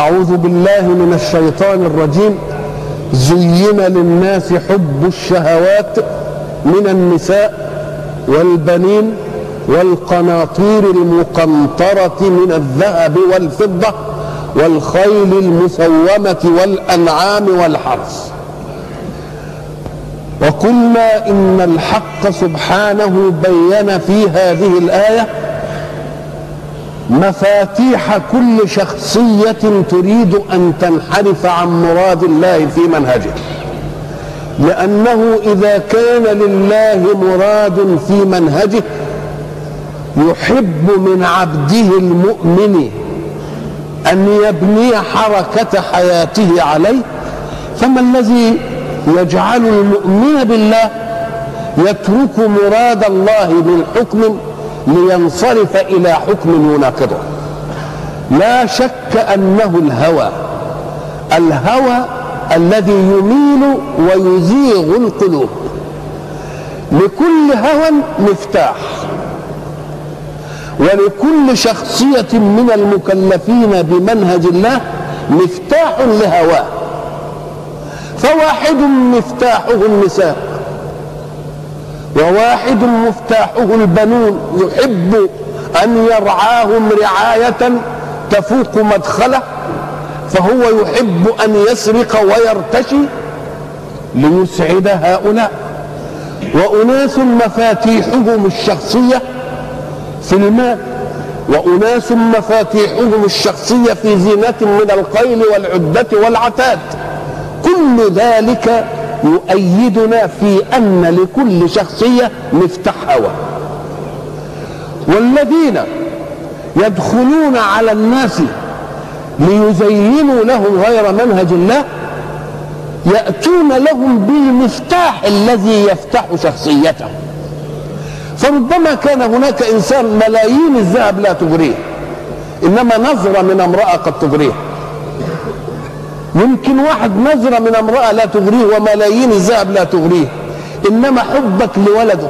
أعوذ بالله من الشيطان الرجيم. زين للناس حب الشهوات من النساء والبنين والقناطير المقنطرة من الذهب والفضة والخيل المسومة والأنعام والحرث. وقلنا إن الحق سبحانه بين في هذه الآية مفاتيح كل شخصية تريد أن تنحرف عن مراد الله في منهجه. لأنه إذا كان لله مراد في منهجه يحب من عبده المؤمن أن يبني حركة حياته عليه. فما الذي يجعل المؤمن بالله؟ يترك مراد الله من حكم لينصرف إلى حكم يناقضه لا شك أنه الهوى الهوى الذي يميل ويزيغ القلوب. لكل هوى مفتاح. ولكل شخصية من المكلفين بمنهج الله مفتاح لهواه. فواحد مفتاحه النساء. وواحد مفتاحه البنون يحب أن يرعاهم رعاية تفوق مدخله فهو يحب أن يسرق ويرتشي ليسعد هؤلاء. وأناس مفاتيحهم الشخصية في المال وأناس مفاتيحهم الشخصية في زينة من القيل والعدة والعتاد. كل ذلك يؤيدنا في أن لكل شخصية مفتاح هوى. والذين يدخلون على الناس ليزينوا لهم غير منهج الله يأتون لهم بالمفتاح الذي يفتح شخصيته فربما كان هناك إنسان ملايين الذهب لا تغريه إنما نظره من امرأة قد تغريه. يمكن واحد نظرة من امرأة لا تغريه وملايين الذهب لا تغريه. إنما حبك لولده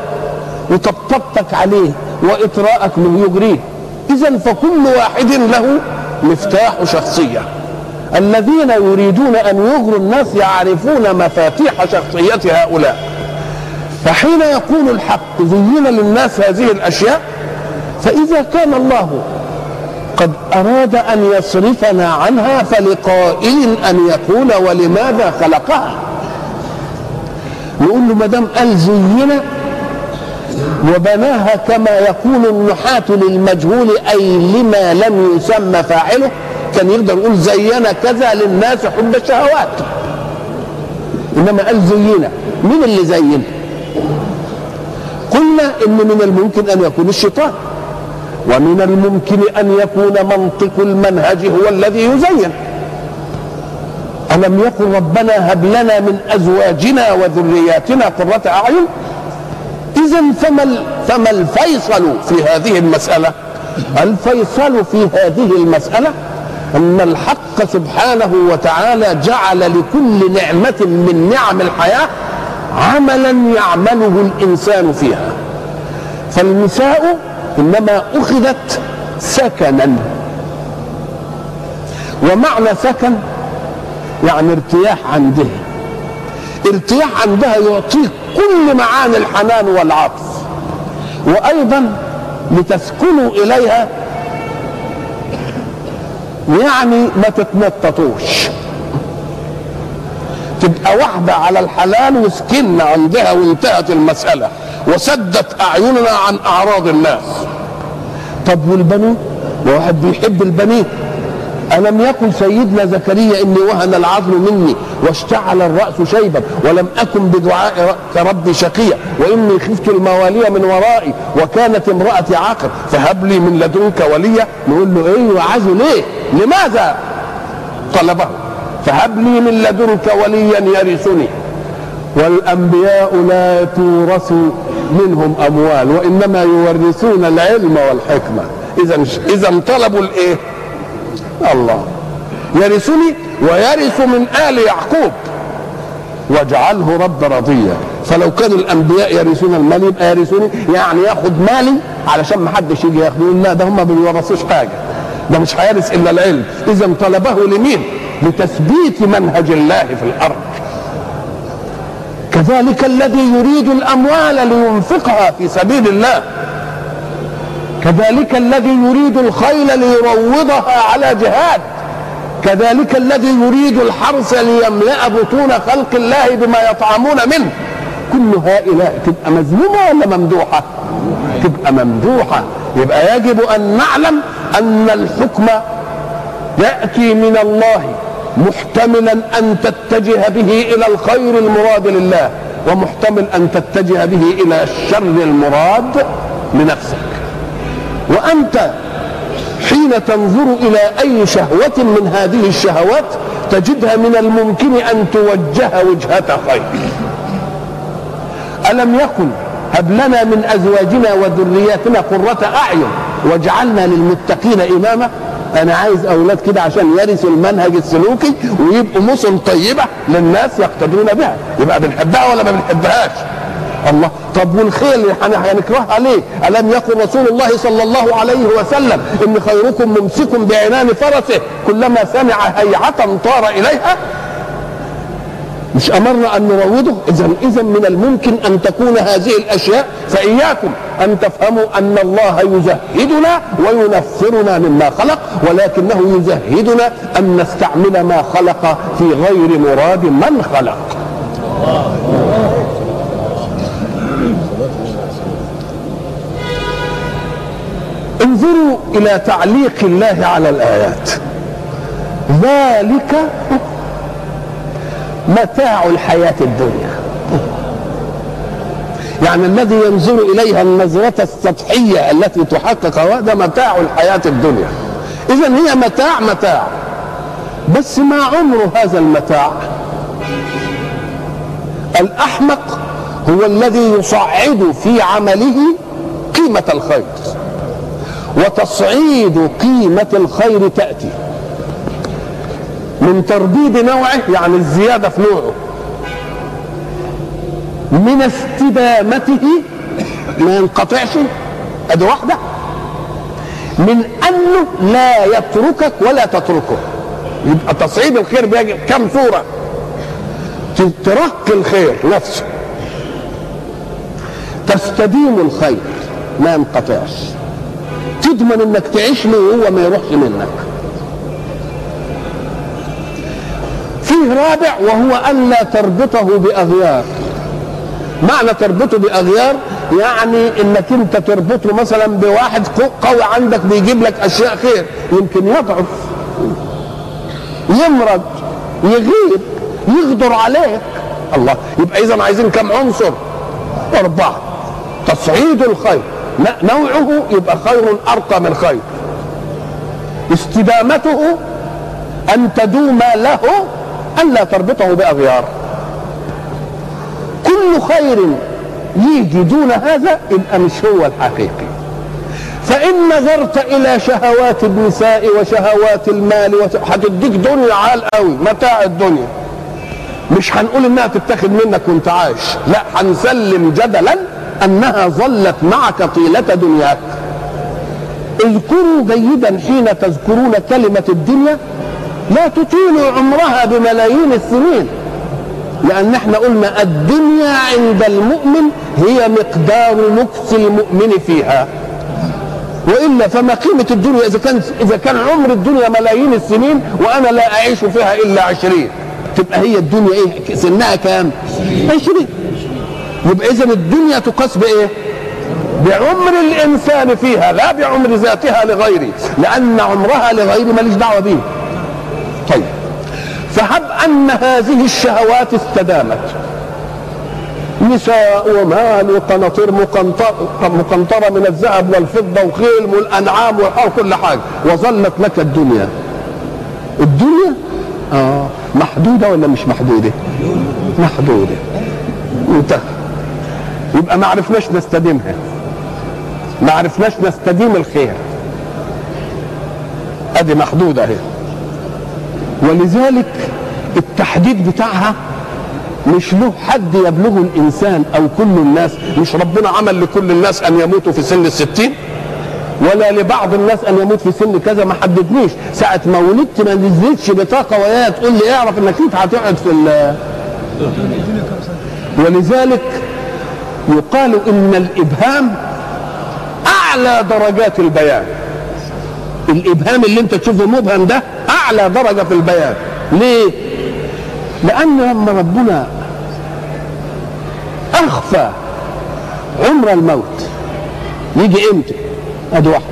وطبطبتك عليه وإطراءك له يغريه. إذا فكل واحد له مفتاح شخصية. الذين يريدون أن يغروا الناس يعرفون مفاتيح شخصية هؤلاء. فحين يقول الحق زين للناس هذه الأشياء فإذا كان الله قد أراد أن يصرفنا عنها فلقائل أن يقول ولماذا خلقها. نقول له ما دام قال زينا وبناها كما يقول النحاة للمجهول أي لما لم يسمى فاعله. كان يقدر يقول زينا كذا للناس حب الشهوات. إنما قال زينا مين اللي زين؟ قلنا إن من الممكن أن يكون الشيطان. ومن الممكن أن يكون منطق المنهج هو الذي يزين. ألم يقل ربنا هب لنا من أزواجنا وذرياتنا قرة أعين؟ إذا فما فما الفيصل في هذه المسألة؟ الفيصل في هذه المسألة أن الحق سبحانه وتعالى جعل لكل نعمة من نعم الحياة عملا يعمله الإنسان فيها. فالنساء إنما أخذت سكنا. ومعنى سكن يعني ارتياح عندها ارتياح عندها يعطيك كل معاني الحنان والعطف. وأيضا لتسكنوا إليها يعني ما تتنططوش. تبقى واحدة على الحلال وسكننا عندها وانتهت المسألة. وسدت أعيننا عن أعراض الناس. طب والبنين وواحد بيحب البنين ألم يقل سيدنا زكريا إني وهن العظم مني واشتعل الرأس شيبا ولم أكن بدعاء ربي شقيا وإني خفت الموالي من ورائي وكانت امرأتي عاقر فهب لي من لدنك وليا. نقول له إيه؟ وعزه ليه؟ لماذا؟ طلبه. فهب لي من لدنك وليا يرثني. والأنبياء لا تورث منهم أموال وإنما يورثون العلم والحكمة. إذا إذا طلبوا الإيه؟ الله. يرثني ويرث من آل يعقوب. واجعله رب رضيا فلو كانوا الأنبياء يرثون المال يبقى يرثوني. يعني ياخد مالي علشان ما حدش يجي ياخده لا ده هم ما بيورثوش حاجة. ده مش هيرث إلا العلم. إذا طلبه لمين؟ لتثبيت منهج الله في الأرض. كذلك الذي يريد الأموال لينفقها في سبيل الله. كذلك الذي يريد الخيل ليروضها على جهاد. كذلك الذي يريد الحرث ليملأ بطون خلق الله بما يطعمون منه. كل هؤلاء تبقى مذمومة ولا ممدوحة؟ تبقى ممدوحة. يبقى يجب أن نعلم أن الحكم يأتي من الله. محتملا أن تتجه به إلى الخير المراد لله ومحتمل أن تتجه به إلى الشر المراد لنفسك. وأنت حين تنظر إلى أي شهوة من هذه الشهوات تجدها من الممكن أن توجه وجهه خير. ألم يكن هب لنا من أزواجنا وذرياتنا قرة أعين واجعلنا للمتقين إماما؟ أنا عايز أولاد كده عشان يرثوا المنهج السلوكي ويبقوا مسن طيبة للناس يقتدون بها. يبقى بنحبها ولا ما بنحبهاش؟ الله. طب والخيل هنكرهها ليه؟ ألم يقل رسول الله صلى الله عليه وسلم إن خيركم ممسك بعنان فرسه كلما سمع هيعة طار إليها؟ مش أمرنا أن نروضه اذا اذا من الممكن أن تكون هذه الأشياء فإياكم. أن تفهموا أن الله يزهدنا وينفرنا مما خلق ولكنه يزهدنا أن نستعمل ما خلق في غير مراد من خلق. انظروا إلى تعليق الله على الآيات. ذلك متاع الحياة الدنيا. يعني الذي ينظر إليها النظرة السطحية التي تحقق هذا متاع الحياة الدنيا. إذا هي متاع متاع. بس ما عمر هذا المتاع؟ الأحمق هو الذي يصعد في عمله قيمة الخير. وتصعيد قيمة الخير تأتي. من ترديد نوعه يعني الزيادة في نوعه. من استدامته ما ينقطعش أدي واحدة من أنه لا يتركك ولا تتركه. يبقى تصعيد الخير بيجي كم صورة؟ ترك الخير نفسه. تستديم الخير ما ينقطعش. تضمن إنك تعيش له وهو ما يروحش منك. فيه رابع وهو أن لا تربطه بأغيار. معنى تربطه بأغيار؟ يعني إنك أنت تربطه مثلا بواحد قوي عندك بيجيب لك أشياء خير يمكن يضعف يمرض يغيب يغدر عليك. الله يبقى اذا عايزين كم عنصر؟ أربعة. تصعيد الخير. نوعه يبقى خير أرقى من خير. استدامته أن تدوم له ألا تربطه بأغيار. كل خير يجي دون هذا يبقى مش هو الحقيقي. فإن نظرت إلى شهوات النساء وشهوات المال هتديك دنيا عال قوي متاع الدنيا. مش هنقول إنها تتاخد منك وأنت عايش لا هنسلم جدلا أنها ظلت معك طيلة دنياك. اذكروا جيدا حين تذكرون كلمة الدنيا لا تطيل عمرها بملايين السنين. لأن إحنا قلنا الدنيا عند المؤمن هي مقدار مكس المؤمن فيها. وإلا فما قيمة الدنيا إذا كان إذا كان عمر الدنيا ملايين السنين وأنا لا أعيش فيها إلا عشرين. تبقى هي الدنيا إيه؟ سنها كام؟ عشرين. يبقى إذا الدنيا تقاس بإيه؟ بعمر الإنسان فيها لا بعمر ذاتها لغيره لأن عمرها لغيره ماليش دعوة به طيب. فهب أن هذه الشهوات استدامت. نساء ومال وقناطير مقنطرة من الذهب والفضة وخيل والأنعام وكل حاجة. وظلت لك الدنيا. الدنيا؟ آه. محدودة ولا مش محدودة؟ محدودة. انتهى. يبقى ما عرفناش نستديمها. ما عرفناش نستديم الخير. أدي محدودة اهي ولذلك التحديد بتاعها مش له حد يبلغه الإنسان أو كل الناس مش ربنا عمل لكل الناس أن يموتوا في سن الستين؟ ولا لبعض الناس أن يموت في سن كذا ما حددنيش. ساعة ما ولدت ما نزلتش بطاقة وياها تقول لي اعرف إنك أنت هتقعد في ال ولذلك يقال إن الإبهام أعلى درجات البيان. الإبهام اللي أنت تشوفه مبهم ده أعلى درجة في البيان. ليه؟ لأن لما ربنا أخفى عمر الموت. يجي إمتى؟ أدي واحدة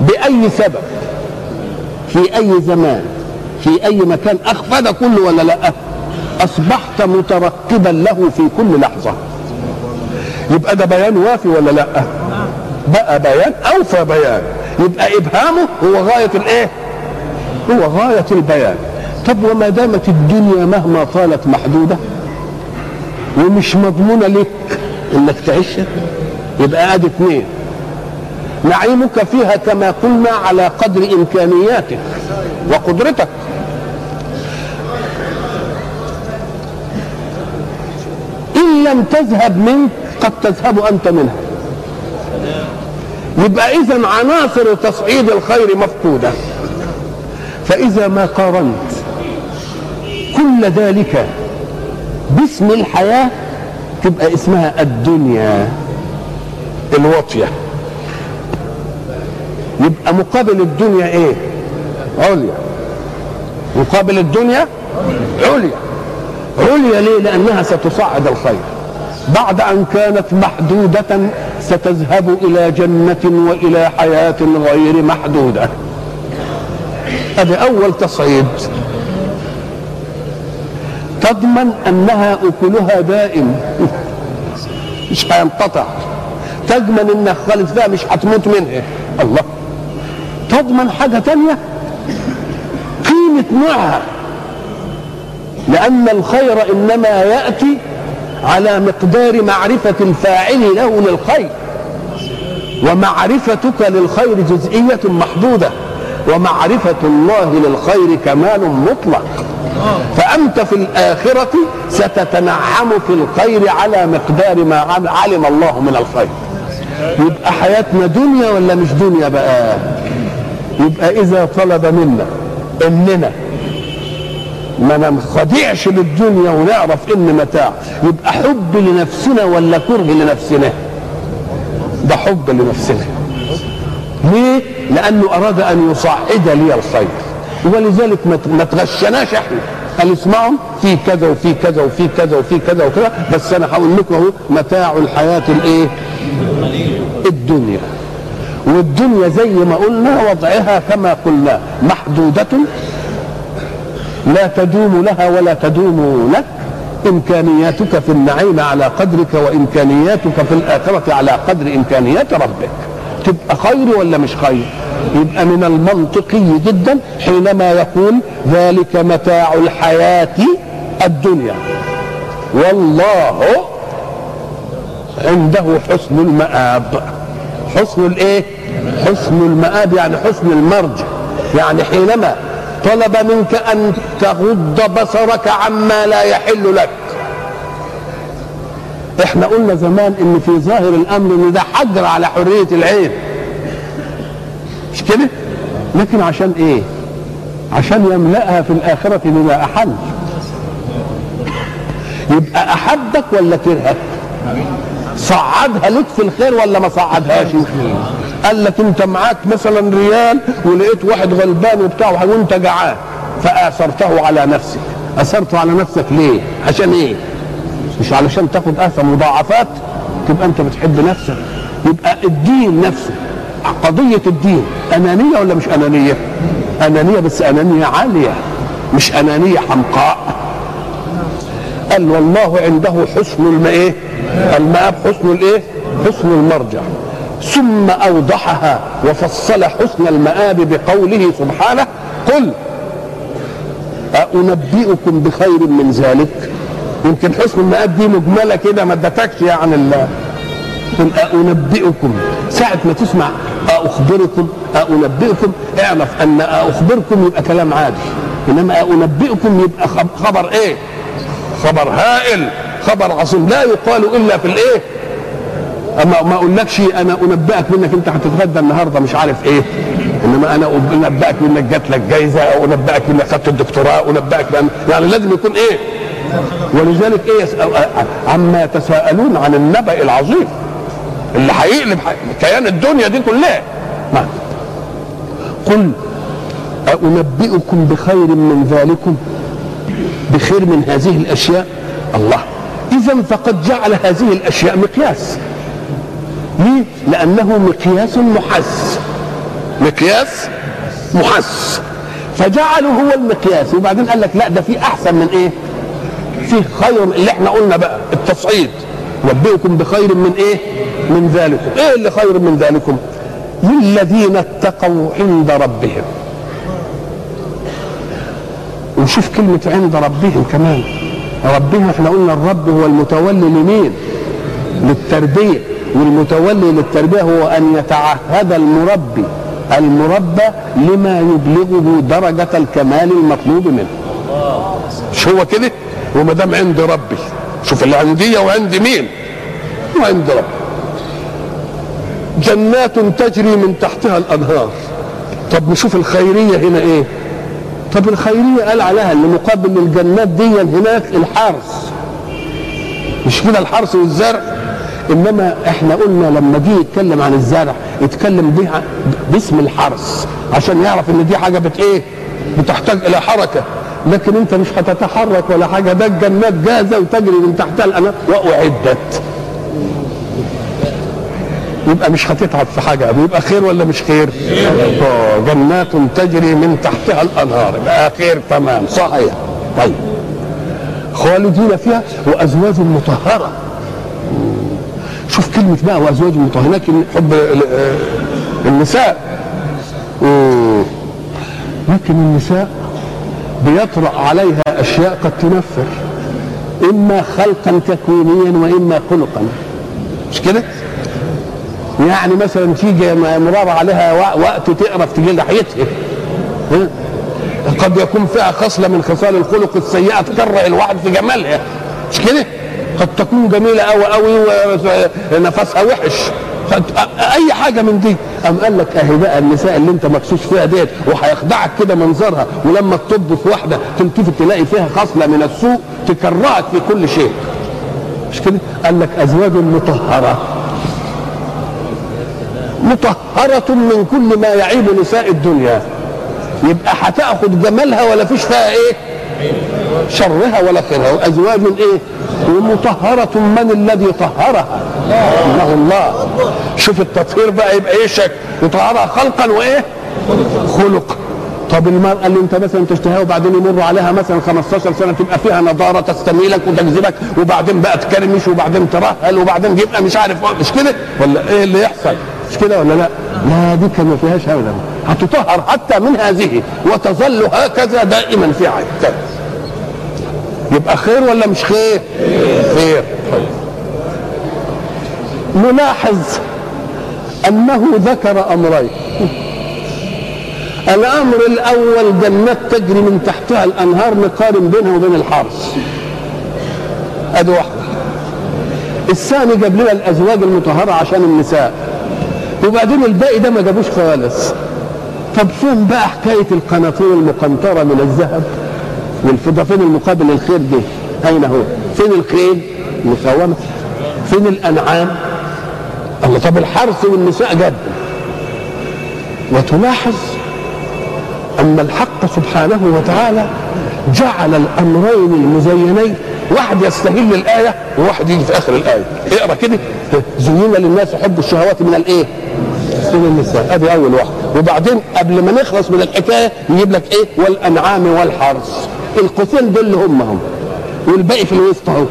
بأي سبب؟ في أي زمان؟ في أي مكان؟ أخفى ده كله ولا لأ؟ أصبحت مترقبا له في كل لحظة. يبقى ده بيان وافي ولا لأ؟ بقى بيان أوفى بيان. يبقى إبهامه هو غاية الإيه؟ هو غاية البيان. طب وما دامت الدنيا مهما طالت محدودة ومش مضمونة لك إنك تعيشها يبقى ادي اثنين نعيمك فيها كما قلنا على قدر إمكانياتك وقدرتك. إن لم تذهب منك قد تذهب أنت منها. يبقى اذا عناصر تصعيد الخير مفقودة. فإذا ما قارنت كل ذلك باسم الحياة تبقى اسمها الدنيا. الواطيه يبقى مقابل الدنيا إيه؟ عليا. مقابل الدنيا عليا. عليا ليه؟ لأنها ستصعد الخير. بعد أن كانت محدودة ستذهب إلى جنة وإلى حياة غير محدودة. هذا أول تصعيد. تضمن أنها أكلها دائم. مش هينقطع تضمن انك خالد فيها مش هتموت منها الله. تضمن حاجة تانية؟ قيمة نوعها لأن الخير إنما يأتي على مقدار معرفة الفاعل له للخير. ومعرفتك للخير جزئية محدودة. ومعرفة الله للخير كمال مطلق. فأنت في الآخرة ستتنعم في الخير على مقدار ما علم الله من الخير. يبقى حياتنا دنيا ولا مش دنيا بقى؟ يبقى إذا طلب منا إننا ما ننخدعش للدنيا ونعرف إن متاع. يبقى حب لنفسنا ولا كره لنفسنا؟ ده حب لنفسنا. ليه؟ لأنه أراد أن يصعد لي الخير ولذلك ما تغشناش إحنا. قال اسمعوا في كذا وفي كذا وفي كذا وفي كذا وكذا بس أنا هقول لكم أهو متاع الحياة الإيه؟ الدنيا. والدنيا زي ما قلنا وضعها كما قلنا محدودة. لا تدوم لها ولا تدوم لك. إمكانياتك في النعيم على قدرك وإمكانياتك في الآخرة على قدر إمكانيات ربك. تبقى خير ولا مش خير؟ يبقى من المنطقي جدا حينما يقول ذلك متاع الحياة الدنيا. والله عنده حسن المآب. حسن الايه؟ حسن المآب يعني حسن المرجع يعني حينما طلب منك أن تغض بصرك عما لا يحل لك. إحنا قلنا زمان ان في ظاهر الامر ان ده حجر على حرية العين. مش كده؟ لكن عشان إيه؟ عشان يملأها في الآخرة بما أحل. يبقى أحبك ولا كرهك؟ صعدها لك في الخير ولا ما صعدهاش؟ قال لك انت معاك مثلا ريال ولقيت واحد غلبان وبتاع وانت جعان فآثرته على نفسك. أثرته على نفسك ليه؟ عشان إيه؟ مش علشان تاخد اثر مضاعفات تبقى أنت بتحب نفسك. يبقى الدين نفسه. قضية الدين أنانية ولا مش أنانية؟ أنانية بس أنانية عالية مش أنانية حمقاء. قال والله عنده حسن الماء المآب حسن الايه؟ حسن المرجع. ثم أوضحها وفصل حسن المآب بقوله سبحانه قل أنبئكم بخير من ذلك؟ يمكن حسن المآب دي مجملة كده ما ادتكش يعني قل أنبئكم ساعة ما تسمع أخبركم أنبئكم اعرف أن أخبركم يبقى كلام عادي. إنما أنبئكم يبقى خبر إيه؟ خبر هائل خبر عظيم. لا يقال إلا في الإيه؟ أما ما أقولكش أنا أنبئك منك أنت هتتغدى النهارده مش عارف إيه. إنما أنا أنبئك منك جات لك جايزة أو أنبئك منك خدت الدكتوراه أنبئك بأن يعني لازم يكون إيه؟ ولذلك إيه عما يتساءلون عن النبأ العظيم. اللي هيقلب كيان الدنيا دي كلها. ما. قل أنبئكم بخير من ذلكم؟ بخير من هذه الأشياء؟ الله. إذا فقد جعل هذه الأشياء مقياس. ليه؟ لأنه مقياس محس. مقياس محس. فجعله هو المقياس. وبعدين قال لك لا ده في أحسن من إيه؟ فيه خير اللي إحنا قلنا بقى التصعيد. نبئكم بخير من إيه؟ من ذلكم. إيه اللي خير من ذلكم؟ للذين اتقوا عند ربهم. وشوف كلمة عند ربهم كمان. ربهم إحنا قلنا الرب هو المتولي لمين؟ للتربية. والمتولي للتربية هو أن يتعهد المربي. المربى لما يبلغه درجة الكمال المطلوب منه. مش هو كده؟ وما دام عند ربي. شوف اللي عندي وعند مين؟ وعند ربي. جنات تجري من تحتها الأنهار. طب نشوف الخيرية هنا إيه؟ طب الخيرية قال عليها اللي مقابل الجنات دي هناك الحرث. مش كده الحرث والزرع؟ إنما إحنا قلنا لما جه يتكلم عن الزرع يتكلم بها باسم الحرث. عشان يعرف إن دي حاجة بت إيه؟ بتحتاج إلى حركة. لكن انت مش هتتحرك ولا حاجة. ده الجنات جاهزة وتجري من تحتها الأنهار. وأعدت. يبقى مش هتتعب في حاجة يبقى خير ولا مش خير؟ آه جنات تجري من تحتها الأنهار. يبقى خير تمام. صحيح. طيب. خالدين فيها وأزواج مطهرة. شوف كلمة بقى وأزواج مطهرة. لكن حب النساء. لكن النساء بيطرأ عليها أشياء قد تنفر إما خلقا تكوينيا وإما خلقا. مش كده؟ يعني مثلا تيجي مرار عليها وقت تقرف تجي ناحيتها قد يكون فيها خصلة من خصال الخلق السيئة تكره الواحد في جمالها. مش كده؟ قد تكون جميلة أوي أوي ونفسها وحش. أي حاجة من دي. قام قال لك أهي بقى النساء اللي أنت مكسوس فيها ديت وهيخدعك كده منظرها ولما تطب في واحدة تلتفت تلاقي فيها خصلة من السوء تكرهك في كل شيء. مش كده؟ قال لك أزواج مطهرة. مطهرة من كل ما يعيب نساء الدنيا. يبقى هتاخد جمالها ولا فيش فيها إيه؟ شرها ولا خيرها. وأزواج إيه؟ ومطهرة من الذي طهرها؟ إنه الله. شوف التطهير بقى يبقى إيه شكل؟ يطهرها خلقا وإيه؟ خلقا. طب المرأة اللي أنت مثلا تشتهيها وبعدين يمر عليها مثلا 15 سنة تبقى فيها نضارة تستميلك وتجذبك وبعدين بقى تكرمش وبعدين ترهل وبعدين يبقى مش عارف مش كده؟ ولا إيه اللي يحصل؟ مش كده ولا لأ؟ لا دي كان ما فيهاش ابدا. هتطهر حتى من هذه وتظل هكذا دائما في عين يبقى خير ولا مش خير؟ خير. نلاحظ أنه ذكر أمرين. الأمر الأول جنات تجري من تحتها الأنهار نقارن بينها وبين الحرث. أدي واحدة. الثاني جاب لنا الأزواج المطهرة عشان النساء. وبعدين الباقي ده ما جابوش خالص. طب فين بقى حكاية القناطير المقنطرة من الذهب. والفضه فين المقابل للخير دي؟ أين هو؟ فين الخيل مسومه فين الأنعام؟ الله طب الحرث والنساء جد. وتلاحظ أن الحق سبحانه وتعالى جعل الأمرين المزينين واحد يستهل الآية وواحد يجي في آخر الآية. اقرأ كده. زين للناس حب الشهوات من الإيه؟ من النساء. أدي أول واحد. وبعدين قبل ما نخلص من الحكاية يجيب لك إيه؟ والأنعام والحرث. القوسين دول هم هم والباقي في الوسط أهو.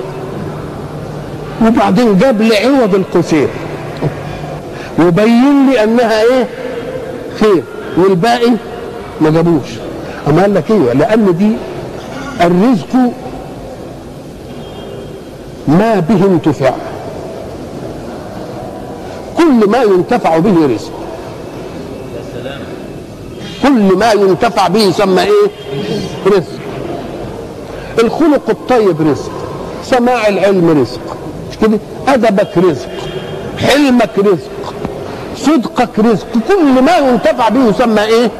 وبعدين جاب لي عوض القوسين وبين لي أنها إيه؟ خير والباقي ما جابوش. أما قال لك إيه؟ لأن دي الرزق ما به انتفاع كل ما ينتفع به رزق. كل ما ينتفع به يسمى إيه؟ رزق. الخلق الطيب رزق سماع العلم رزق مش كده أدبك رزق حلمك رزق صدقك رزق كل ما ينتفع به يسمى إيه؟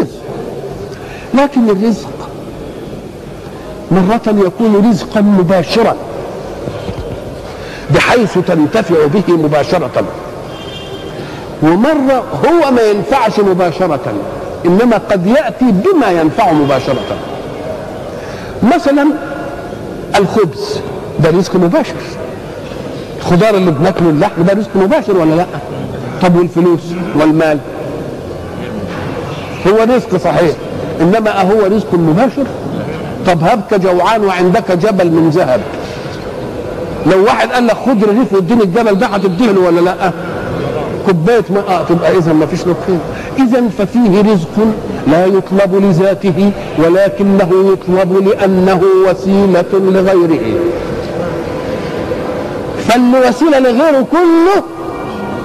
رزق. لكن الرزق مرة يكون رزقا مباشرا بحيث تنتفع به مباشرة. ومرة هو ما ينفعش مباشرة إنما قد يأتي بما ينفع مباشرة. مثلا الخبز ده رزق مباشر. الخضار اللي بناكله اللحم ده رزق مباشر ولا لأ؟ طب والفلوس والمال؟ هو رزق صحيح إنما أهو رزق مباشر؟ طب هبك جوعان وعندك جبل من ذهب. لو واحد قال لك خد رغيف واديني الجبل ده هتديه ولا لأ؟ كوباية ماء آه تبقى اذا ما فيش خير اذا ففيه رزق لا يطلب لذاته ولكنه يطلب لأنه وسيلة لغيره. فالوسيلة لغيره كله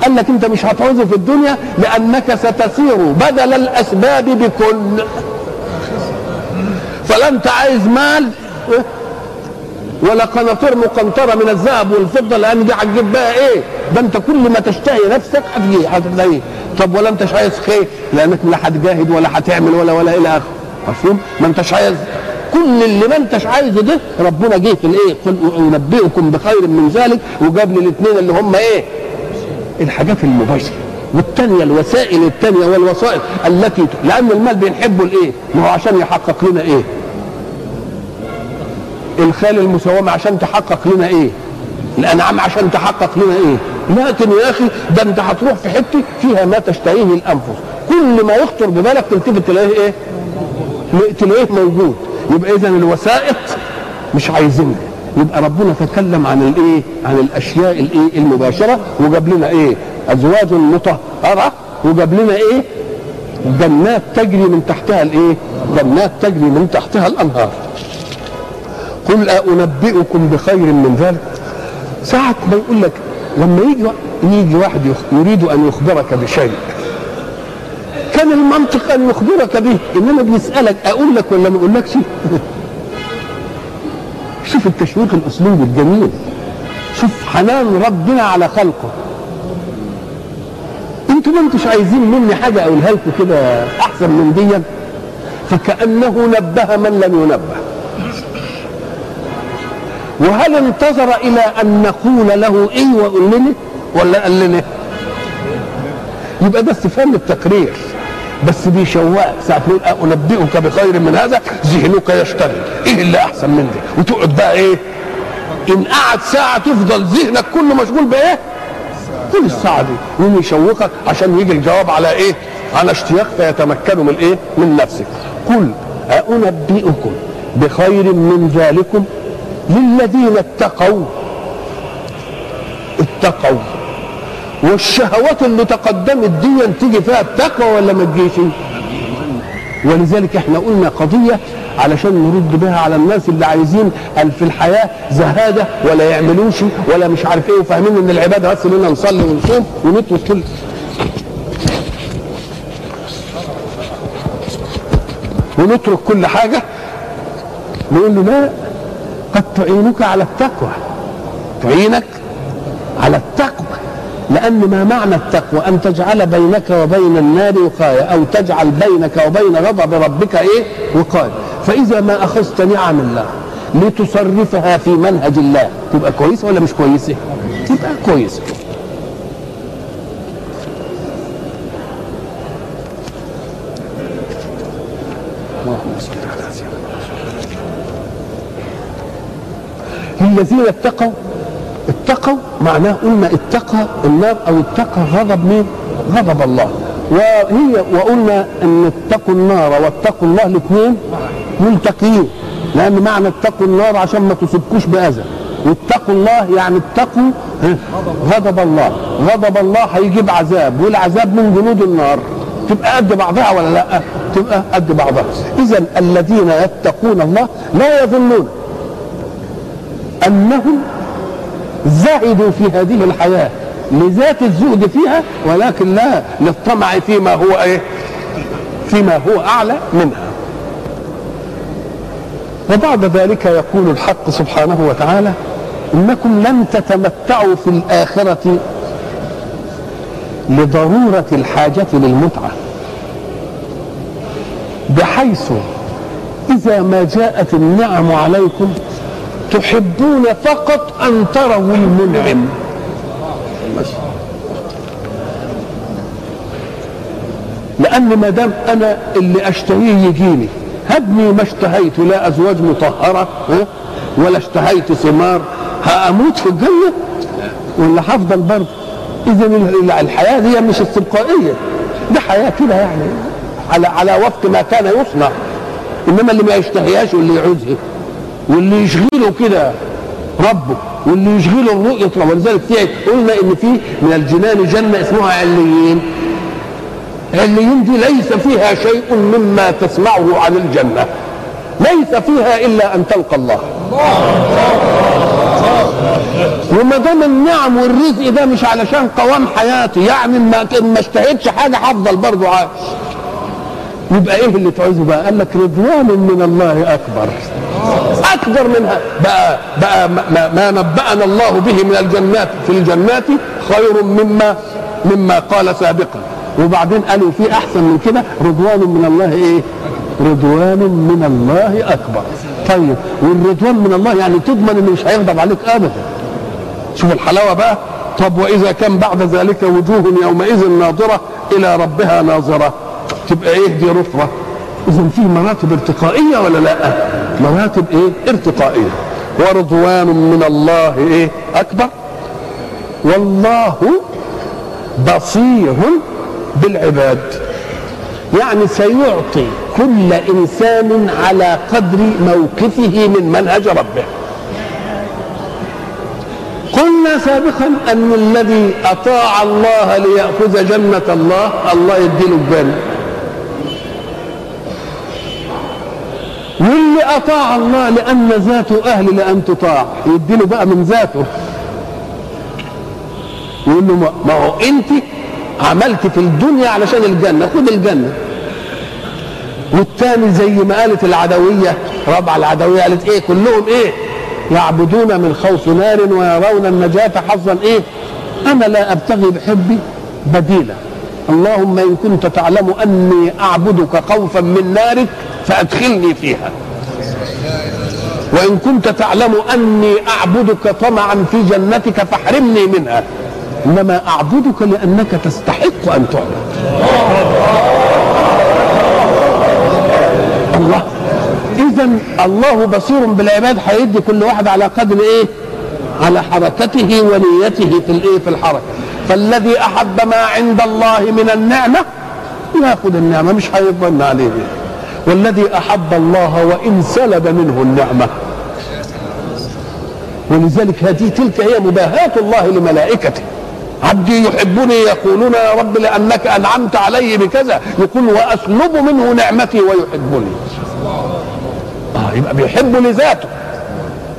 قال لك أنت مش هتعوزه في الدنيا لأنك ستسير بدل الأسباب بكل. فلا انت عايز مال ولا قناطير مقنطرة من الذهب والفضة لأن دي هتجيب بقى إيه؟ ده أنت كل ما تشتهي نفسك هتجي هتلاقيه، طب ولا أنتش عايز خير لأنك لا هتجاهد ولا هتعمل ولا ولا إلى آخره، مفهوم؟ ما أنتش عايز كل اللي ما أنتش عايزه ده ربنا جه في الإيه؟ قل أنبئكم بخير من ذلك وجاب لي الاثنين اللي هم إيه؟ الحاجات المباشرة والثانية الوسائل الثانية والوسائط التي لأن المال بنحبه الإيه؟ ما هو عشان يحقق لنا إيه؟ الخيل المسومة عشان تحقق لنا إيه الانعام عشان تحقق لنا إيه؟ لكن يا أخي ده أنت هتروح في حتة فيها ما تشتهيه الأنفس. كل ما يخطر ببالك تلتفت تلاقيه إيه؟ تلاقيه موجود. يبقى اذا الوسائط مش عايزينها يبقى ربنا تكلم عن الإيه؟ عن الأشياء الإيه؟ المباشرة وجاب لنا إيه؟ أزواج مطهرة وجاب لنا إيه؟ جنات تجري من تحتها الإيه؟ جنات تجري من تحتها الأنهار. قل أنبئكم بخير من ذلك؟ ساعة ما يقول لك لما يجي يجي واحد يريد أن يخبرك بشيء. كان المنطق أن يخبرك به إنما بيسألك أقول لك ولا ما أقولكش؟ شوف التشويق الأسلوب الجميل. شوف حنان ربنا على خلقه. أنتوا ما أنتوش عايزين مني حاجة أقولها لكم كده أحسن من دي؟ فكأنه نبه من لم ينبه. وهل انتظر إلى أن نقول له إيه وقول لنا ولا قال لنا؟ يبقى ده استفهام للتقرير بس بيشوقك ساعة تقول أنبئك بخير من هذا ذهنك يشتغل. إيه اللي أحسن من ده؟ وتقعد بقى إيه؟ إن قعد ساعة تفضل ذهنك كله مشغول بإيه؟ كل الساعة دي. يقوم يشوقك عشان يجي الجواب على إيه؟ على اشتياق فيتمكنوا من إيه؟ من نفسك. قل أنبئكم بخير من ذلكم؟ للذين اتقوا. اتقوا. والشهوات اللي تقدمت دي تيجي فيها التقوى ولا ما تجيش؟ ولذلك إحنا قلنا قضية علشان نرد بها على الناس اللي عايزين في الحياة زهادة ولا يعملوش ولا مش عارف إيه وفاهمين إن العبادة بس إننا نصلي ونصوم ونترك كل ونترك كل حاجة. نقول له لا قد تعينك على التقوى. تعينك على التقوى. لأن ما معنى التقوى؟ أن تجعل بينك وبين النار وقاية أو تجعل بينك وبين غضب ربك إيه؟ وقاية. فإذا ما أخذت نعم الله لتصرفها في منهج الله تبقى كويسة ولا مش كويسة تبقى كويسة اللهم صل على سيدنا الذين اتقوا اتقوا معناه قلنا اتقى النار أو اتقى غضب مين؟ غضب الله. وهي وقلنا أن اتقوا النار واتقوا الله الاثنين ملتقيين. لأن معنى اتقوا النار عشان ما تصبكوش بأذى. واتقوا الله يعني اتقوا غضب الله. غضب الله هيجيب عذاب والعذاب من جنود النار. تبقى قد بعضها ولا لأ؟ تبقى قد بعضها. اذا الذين يتقون الله لا يظنون أنهم زهدوا في هذه الحياة لذات الزهد فيها ولكن لا للطمع فيما هو إيه؟ فيما هو أعلى منها. وبعد ذلك يقول الحق سبحانه وتعالى إنكم لن تتمتعوا في الآخرة لضرورة الحاجة للمتعة بحيث إذا ما جاءت النعم عليكم تحبون فقط أن تروا المنعم. لأن ما دام أنا اللي أشتهيه يجيني. هبني ما اشتهيت لا أزواج مطهرة؟ ولا اشتهيت ثمار. هأموت في الجنة؟ ولا هفضل برضه؟ إذا الحياة دي مش استبقائية. دي حياة كده يعني على على وفق ما كان يصنع. إنما اللي ما يشتهيهاش واللي يعوزها. واللي يشغله كده ربه واللي يشغله الرؤية ولذلك قلنا إن في من الجنان جنة اسمها عليين. عليين دي ليس فيها شيء مما تسمعه عن الجنة. ليس فيها إلا أن تلقى الله. وما دام النعم والرزق ده مش علشان قوام حياتي يعني ما ما اشتهيتش حاجة هفضل برضه عايش يبقى إيه اللي تعوزه بقى؟ قال لك رضوان من الله أكبر. أكبر منها. بقى بقى ما, ما نبأنا الله به من الجنات في الجنات خير مما مما قال سابقا. وبعدين قالوا في أحسن من كده رضوان من الله إيه؟ رضوان من الله أكبر. طيب والرضوان من الله يعني تضمن إنه مش هيغضب عليك ابدا. شوف الحلاوة بقى. طب وإذا كان بعد ذلك وجوه يومئذ ناظرة إلى ربها ناظرة. تبقى إيه؟ دي رفرة. اذا في مراتب ارتقائية ولا لأ؟ مراتب إيه؟ ارتقائية. ورضوان من الله إيه؟ أكبر. والله بصير بالعباد. يعني سيعطي كل إنسان على قدر موقفه من منهج ربه. قلنا سابقا أن الذي أطاع الله ليأخذ جنة الله الله يديله الجنة. واللي أطاع الله لأن ذاته أهل لأن تطاع. يديله بقى من ذاته. يقول له ما هو أنت عملت في الدنيا علشان الجنة. خد الجنة. والتاني زي ما قالت العدوية رابعه العدوية قالت إيه؟ كلهم إيه؟ يعبدون من خوف نار ويرون النجاة حظا إيه؟ أنا لا أبتغي بحبي بديلا. اللهم إن كنت تعلم أني أعبدك خوفا من نارك فأدخلني فيها. وإن كنت تعلم أني أعبدك طمعا في جنتك فاحرمني منها. إنما أعبدك لأنك تستحق أن تعبد. الله. اذا الله بصير بالعباد هيدي كل واحد على قدر إيه؟ على حركته ونيته في الإيه؟ في الحركة. فالذي أحب ما عند الله من النعمة يأخذ النعمة مش هيظن عليه. والذي أحب الله وإن سلب منه النعمة. ولذلك هذه تلك هي مباهاة الله لملائكته. عبدي يحبني يقولون يا رب لأنك أنعمت علي بكذا. يقول وأسلب منه نعمتي ويحبني. آه يبقى بيحب لذاته.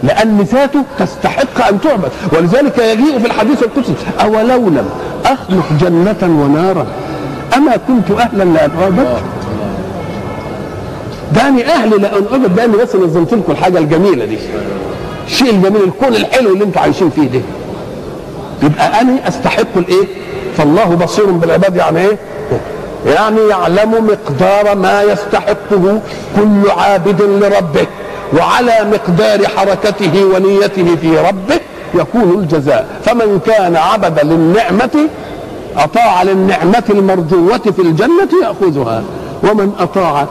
لأن ذاته تستحق أن تعبد. ولذلك يجيء في الحديث القدسي أولو لم أخلق جنة ونارا؟ أما كنت أهلا لأن أعبد؟ داني أهل لأن أعبد. داني بس نظمت لكم الحاجة الجميلة دي. الشيء الجميل الكون الحلو اللي أنتم عايشين فيه ده. يبقى أنا أستحق الإيه؟ فالله بصير بالعباد يعني إيه؟ يعني يعلم مقدار ما يستحقه كل عابد لربه. وعلى مقدار حركته ونيته في ربه يكون الجزاء. فمن كان عبد للنعمة أطاع للنعمة المرجوة في الجنة يأخذها. ومن أطاع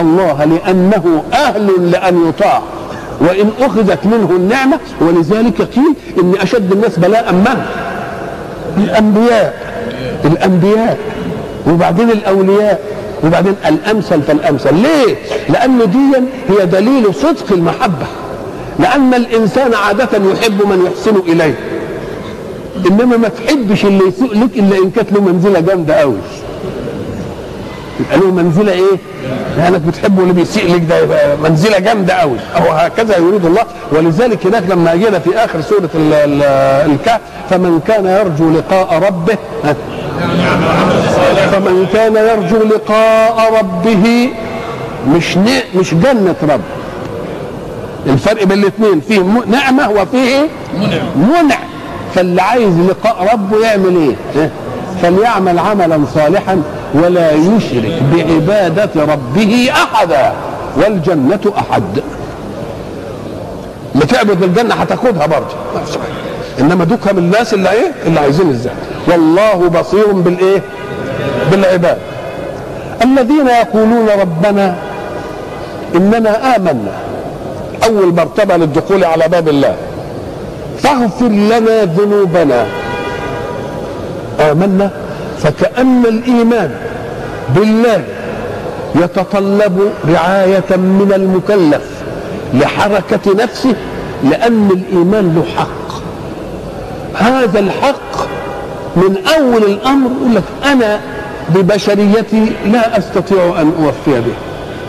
الله لأنه أهل لأن يطاع. وإن أخذت منه النعمة ولذلك قيل إن أشد الناس بلاء من؟ الأنبياء. الأنبياء. وبعدين الأولياء. وبعدين الأمثل فالأمثل. ليه؟ لأن دي هي دليل صدق المحبة. لأن الإنسان عادة يحب من يحسن إليه. إنما ما تحبش اللي يسوء لك إلا إن كانت له منزلة جامدة قوي يبقى له منزلة إيه؟ لأنك بتحبه اللي بيسيء لك ده يبقى منزلة جامدة قوي أو هكذا يريد الله. ولذلك هناك لما جينا في آخر سورة الكهف فمن كان يرجو لقاء ربه فمن كان يرجو لقاء ربه مش مش جنة رب. الفرق بين الاثنين فيه نعمة وفيه منع. فاللي عايز لقاء ربه يعمل إيه؟ فليعمل عملا صالحا ولا يشرك بعبادة ربه أحدا والجنة أحد. ما تعبد الجنة هتاخدها برضه. إنما دوكا من الناس اللي إيه؟ اللي عايزين الذات والله بصير بالإيه؟ بالعباد. الذين يقولون ربنا إننا آمنا. أول مرتبة للدخول على باب الله. فاغفر لنا ذنوبنا. آمنا. فكأن الإيمان بالله يتطلب رعاية من المكلف لحركة نفسه لأن الإيمان له حق. هذا الحق من أول الأمر. يقول لك أنا ببشريتي لا أستطيع أن أوفي به.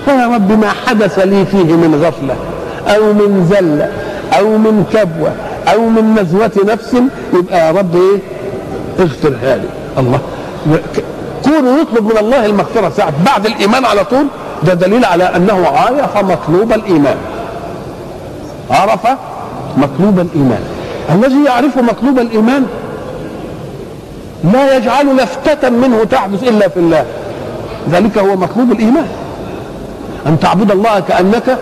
فيا رب ما حدث لي فيه من غفلة أو من زلة أو من كبوة أو من نزوة نفس يبقى يا رب إيه اغفرها لي الله. كونه يطلب من الله المغفرة ساعة بعد الإيمان على طول ده دليل على أنه عرف مطلوب الإيمان. عرف مطلوب الإيمان. الذي يعرف مطلوب الإيمان لا يجعل لفتة منه تحدث إلا في الله. ذلك هو مطلوب الإيمان. أن تعبد الله كأنك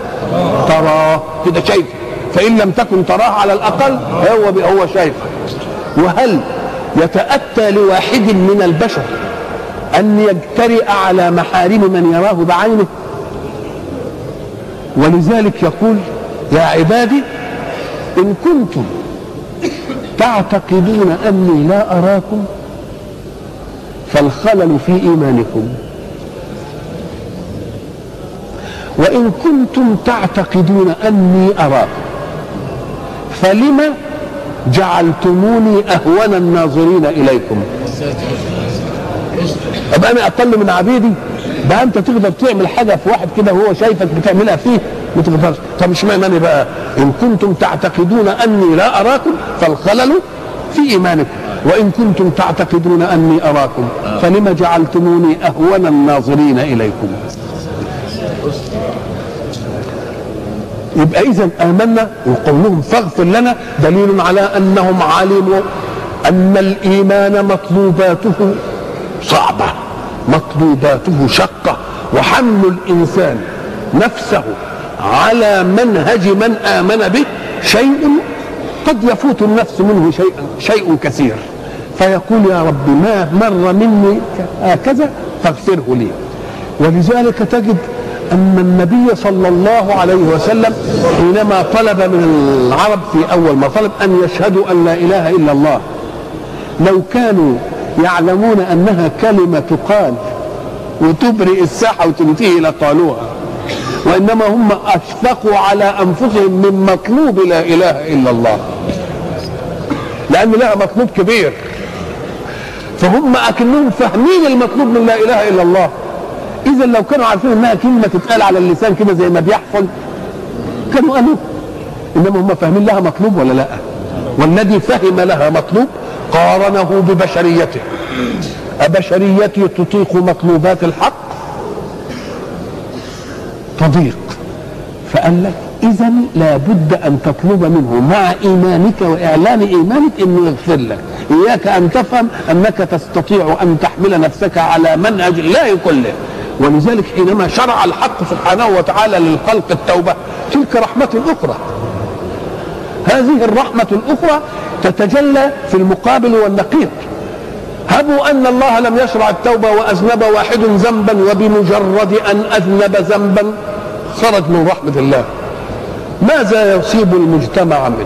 تراه. كده شايفه فإن لم تكن تراه على الأقل هو هو شايفه وهل يتأتى لواحد من البشر أن يجترئ على محارم من يراه بعينه؟ ولذلك يقول يا عبادي إن كنتم تعتقدون أني لا أراكم فالخلل في إيمانكم. وإن كنتم تعتقدون أني أراكم فلم جعلتموني أهون الناظرين إليكم؟ أبقى أنا أقل من عبيدي؟ ده أنت تقدر تعمل حاجة في واحد كده وهو شايفك بتعملها فيه ما تقدرش. طب اشمعنى أنا بقى؟ إن كنتم تعتقدون أني لا أراكم فالخلل في إيمانكم. وإن كنتم تعتقدون أني أراكم فلم جعلتموني أهون الناظرين إليكم. يبقى اذا آمنا وقولهم فاغفر لنا دليل على أنهم علموا أن الإيمان مطلوباته صعبة مطلوباته شقة وحمل الإنسان نفسه على منهج من آمن به شيء قد يفوت النفس منه شيء شيء كثير. فيقول يا رب ما مر مني هكذا فاغفره لي. ولذلك تجد أن النبي صلى الله عليه وسلم حينما طلب من العرب في أول ما طلب أن يشهدوا أن لا إله إلا الله. لو كانوا يعلمون أنها كلمة تقال وتبرئ الساحة وتنتهي لقالوها وإنما هم أشفقوا على أنفسهم من مطلوب لا إله إلا الله. لأن لها مطلوب كبير. فهم أكنهم فاهمين المطلوب من لا إله إلا الله. اذا لو كانوا عارفين إنها كلمة تتقال على اللسان كده زي ما بيحصل كانوا قالوا إنما هم فاهمين لها مطلوب ولا لأ؟ والذي فهم لها مطلوب قارنه ببشريته. أبشريتي تطيق مطلوبات الحق؟ تضيق. فقال لك إذا لابد أن تطلب منه مع إيمانك وإعلان إيمانك أنه يغفر لك. إياك أن تفهم أنك تستطيع أن تحمل نفسك على منهج الله كله ولذلك حينما شرع الحق سبحانه وتعالى للخلق التوبة تلك رحمة أخرى. هذه الرحمة الأخرى تتجلى في المقابل والنقيض. هبوا أن الله لم يشرع التوبة وأذنب واحد ذنبا وبمجرد أن أذنب ذنبا خرج من رحمة الله. ماذا يصيب المجتمع منه؟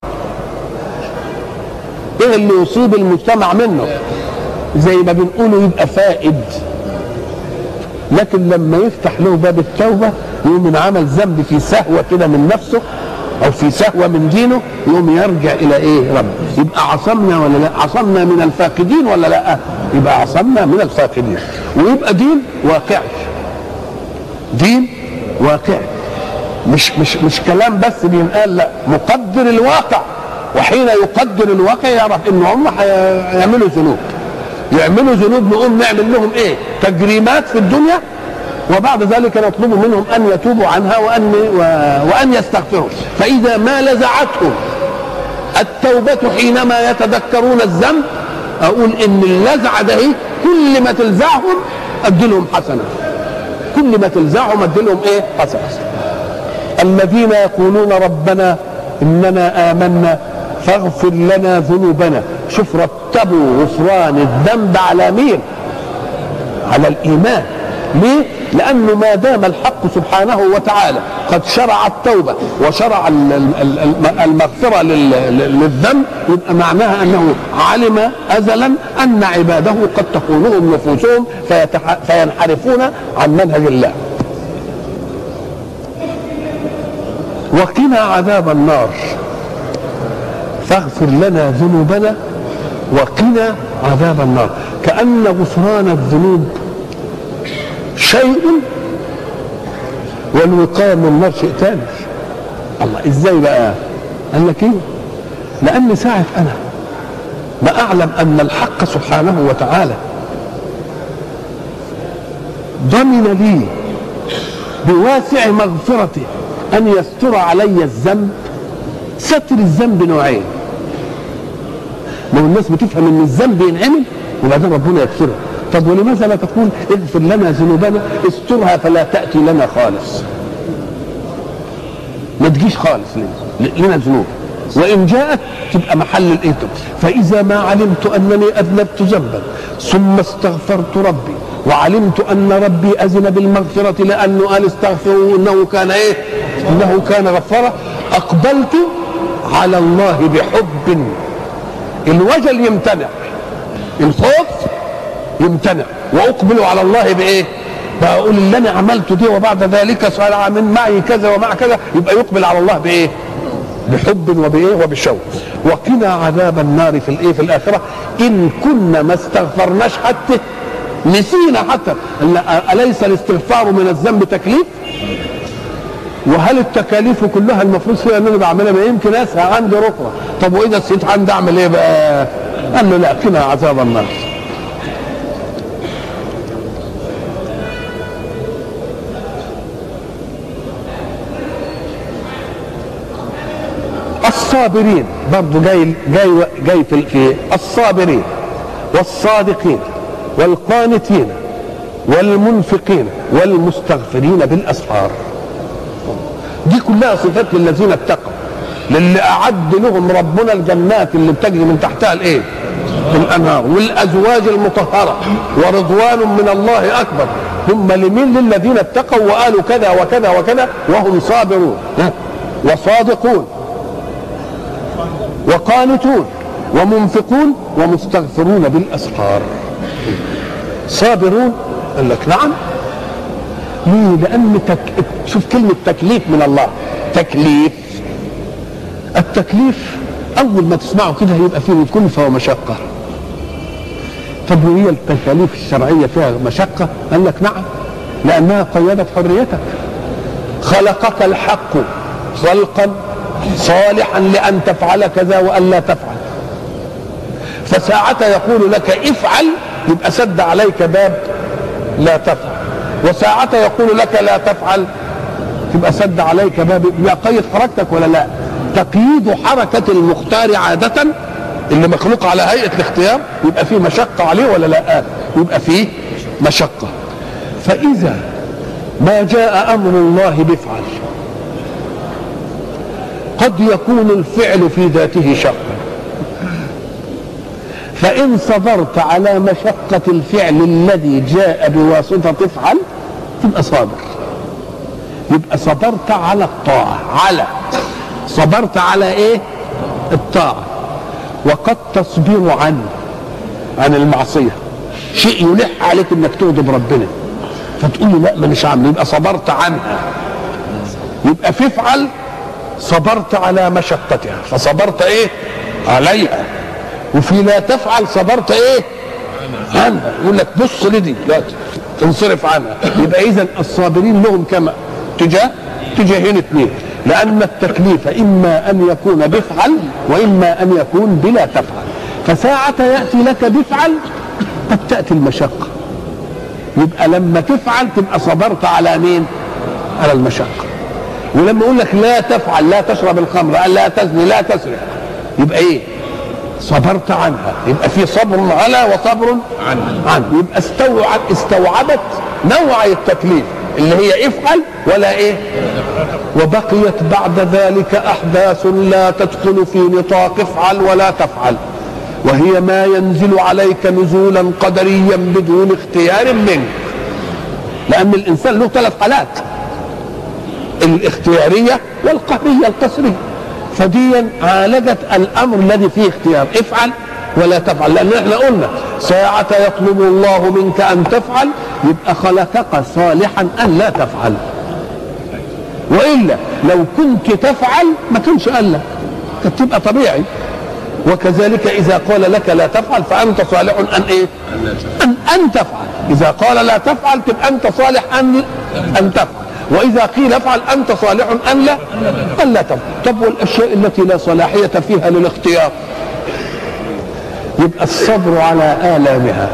إيه اللي يصيب المجتمع منه؟ زي ما بنقوله يبقى فائد. لكن لما يفتح له باب التوبة يقوم من عمل ذنب في سهوة كده من نفسه أو في سهوة من دينه يقوم يرجع إلى إيه؟ رب. يبقى عصمنا ولا لا؟ عصمنا من الفاقدين ولا لا؟ يبقى عصمنا من الفاقدين. ويبقى دين واقعي. دين واقعي. مش مش مش كلام بس بينقال لا مقدر الواقع. وحين يقدر الواقع يعرف إن هم هيعملوا ذنوب. يعملوا ذنوب نقوم نعمل لهم إيه؟ تجريمات في الدنيا؟ وبعد ذلك نطلب منهم أن يتوبوا عنها وأن وأن يستغفروا. فإذا ما لزعتهم التوبة حينما يتذكرون الذنب أقول إن اللزعه ده إيه؟ كل ما تلزعهم ادي لهم حسنة. كل ما تلزعهم ادي لهم إيه؟ حسنة. الذين يقولون ربنا إننا آمنا فاغفر لنا ذنوبنا. شوف رتبوا غفران الذنب على مين؟ على الإيمان. ليه؟ لأنه ما دام الحق سبحانه وتعالى قد شرع التوبة وشرع المغفرة للذنب يبقى معناها أنه علم ازلا أن عباده قد تخونهم نفوسهم فينحرفون عن منهج الله. وقنا عذاب النار. فاغفر لنا ذنوبنا وقنا عذاب النار. كأن غفران الذنوب شيء والوقاية من النار شيء ثاني الله إزاي بقى؟ قال لك إيه؟ لأن ساعة أنا ما أعلم أن الحق سبحانه وتعالى ضمن لي بواسع مغفرته. أن يستر علي الذنب. ستر الذنب نوعين. هو الناس بتفهم إن الذنب ينعمل وبعدين ربنا يغفره طب ولماذا لا تقول اغفر لنا ذنوبنا؟ استرها فلا تأتي لنا خالص. ما تجيش خالص لنا ذنوب. وإن جاءت تبقى محل الايتم فإذا ما علمت أنني أذنبت ذنبا. ثم استغفرت ربي وعلمت أن ربي أذن بالمغفرة لأنه قال استغفروا انه كان إيه؟ إنه كان غفارا. أقبلت على الله بحب. الوجل يمتنع الخوف يمتنع وأقبل على الله بإيه؟ بقول اللي أنا عملته دي وبعد ذلك صنع من معي كذا ومع كذا يبقى يقبل على الله بإيه؟ بحب وبإيه؟ وبشوق وقنا عذاب النار في الإيه؟ في الآخرة. إن كنا ما استغفرناش حتى نسينا حتى. أليس الاستغفار من الذنب تكليف؟ وهل التكاليف كلها المفروض فيها إن أنا بعملها؟ ما يمكن اسهى عندي ركبه طب وإذا نسيت عندي أعمل إيه بقى؟ قال له لا قنا عذاب النار. الصابرين. برضه جاي جاي جاي في, الصابرين والصادقين والقانتين والمنفقين والمستغفرين بالاسحار دي كلها صفات للذين اتقوا للي أعد لهم ربنا الجنات اللي بتجري من تحتها الإيه؟ الأنهار. والأزواج المطهرة ورضوان من الله أكبر. هم لمين؟ للذين اتقوا وقالوا كذا وكذا وكذا وهم صابرون. وصادقون. وقانتون ومنفقون ومستغفرون بالأسحار. صابرون؟ قال لك نعم. ليه لأن تك... شوف كلمة تكليف من الله. تكليف. التكليف أول ما تسمعه كده يبقى فيه كلفه ومشقة. طب وهي التكاليف الشرعية فيها مشقة؟ قال لك نعم. لأنها قيدت حريتك. خلقك الحق خلقا صالحا لأن تفعل كذا وأن لا تفعل. فساعة يقول لك افعل يبقى سد عليك باب لا تفعل. وساعة يقول لك لا تفعل تبقى سد عليك باب. يقيد حركتك ولا لا؟ تقييد حركة المختار عادة اللي مخلوق على هيئة الاختيار يبقى فيه مشقة عليه ولا لا؟ يبقى فيه مشقة. فإذا ما جاء أمر الله بفعل قد يكون الفعل في ذاته شقا فإن صبرت على مشقة الفعل الذي جاء بواسطة افعل تبقى صابر. يبقى صبرت على الطاعة على. صبرت على إيه؟ الطاعة. وقد تصبر عن عن المعصية. شيء يلح عليك إنك تغضب ربنا. فتقول له لا مانيش عامل. يبقى صبرت عنها. يبقى في افعل صبرت على مشقتها. فصبرت إيه؟ عليها. وفي لا تفعل صبرت إيه؟ عنها. يقول لك بص لدي. لا تنصرف عنها. يبقى اذا الصابرين لهم كما؟ تجاه؟ تجاهين اثنين لأن التكليف إما أن يكون بفعل وإما أن يكون بلا تفعل. فساعة يأتي لك بفعل قد تأتي المشقة. يبقى لما تفعل تبقى صبرت على مين؟ على المشقة. ولما يقول لك لا تفعل لا تشرب الخمر لا تزني لا تسرق. يبقى إيه؟ صبرت عنها. يبقى في صبر على وصبر عنه, عنه. يبقى استوعب استوعبت نوع التكليف اللي هي افعل ولا إيه؟ وبقيت بعد ذلك أحداث لا تدخل في نطاق افعل ولا تفعل. وهي ما ينزل عليك نزولا قدريا بدون اختيار منك. لأن الإنسان له ثلاث حالات. الاختيارية والقهريه القسرية. فديا عالجت الأمر الذي فيه اختيار. افعل ولا تفعل لأن إحنا قلنا ساعة يطلب الله منك أن تفعل يبقى خلقك صالحا أن لا تفعل. وإلا لو كنت تفعل ما كانش قال لك. كانت تبقى طبيعي. وكذلك إذا قال لك لا تفعل فأنت صالح أن إيه؟ أن أن تفعل. إذا قال لا تفعل تبقى أنت صالح ان أن تفعل. وإذا قيل افعل أنت صالح ان لا ان لا تفعل. طب والأشياء التي لا صلاحية فيها للاختيار؟ يبقى الصبر على آلامها.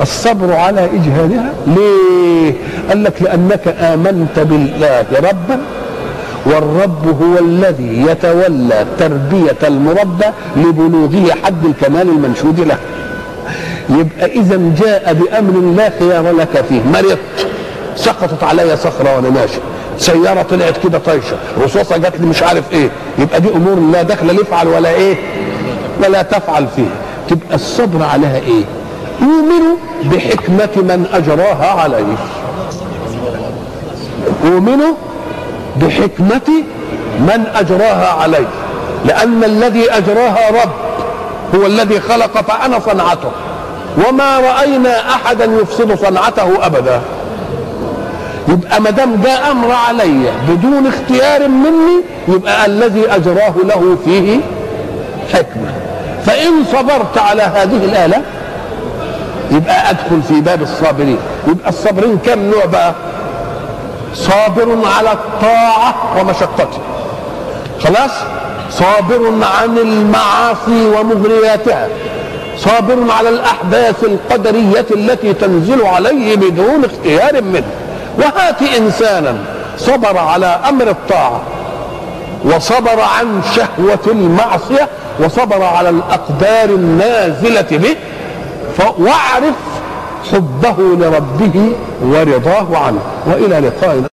الصبر على إجهادها؟ ليه؟ قال لك لأنك آمنت بالله ربا والرب هو الذي يتولى تربية المربى لبلوغه حد الكمال المنشود له. يبقى إذا جاء بأمر لا خيار لك فيه. مرضت سقطت علي صخرة وأنا ماشي. سيارة طلعت كده طايشة. رصاصة جات لي مش عارف إيه. يبقى دي أمور لا دخل يفعل ولا إيه. ولا تفعل فيها تبقى الصبر عليها إيه؟ يؤمن بحكمة من أجراها عليه. يؤمن بحكمة من أجراها عليه. لأن الذي أجراها رب هو الذي خلق فأنا صنعته. وما رأينا أحدا يفسد صنعته أبدا. يبقى ما دام ده أمر علي بدون اختيار مني يبقى الذي أجراه له فيه حكمة. فإن صبرت على هذه الآلة يبقى أدخل في باب الصابرين. يبقى الصابرين كم نوع بقى؟ صابر على الطاعة ومشقتها خلاص؟ صابر عن المعاصي ومغرياتها. صابر على الأحداث القدرية التي تنزل عليه بدون اختيار منه. وهات إنسانا صبر على أمر الطاعة وصبر عن شهوة المعصية وصبر على الأقدار النازلة به واعرف حبه لربه ورضاه عنه. وإلى لقاء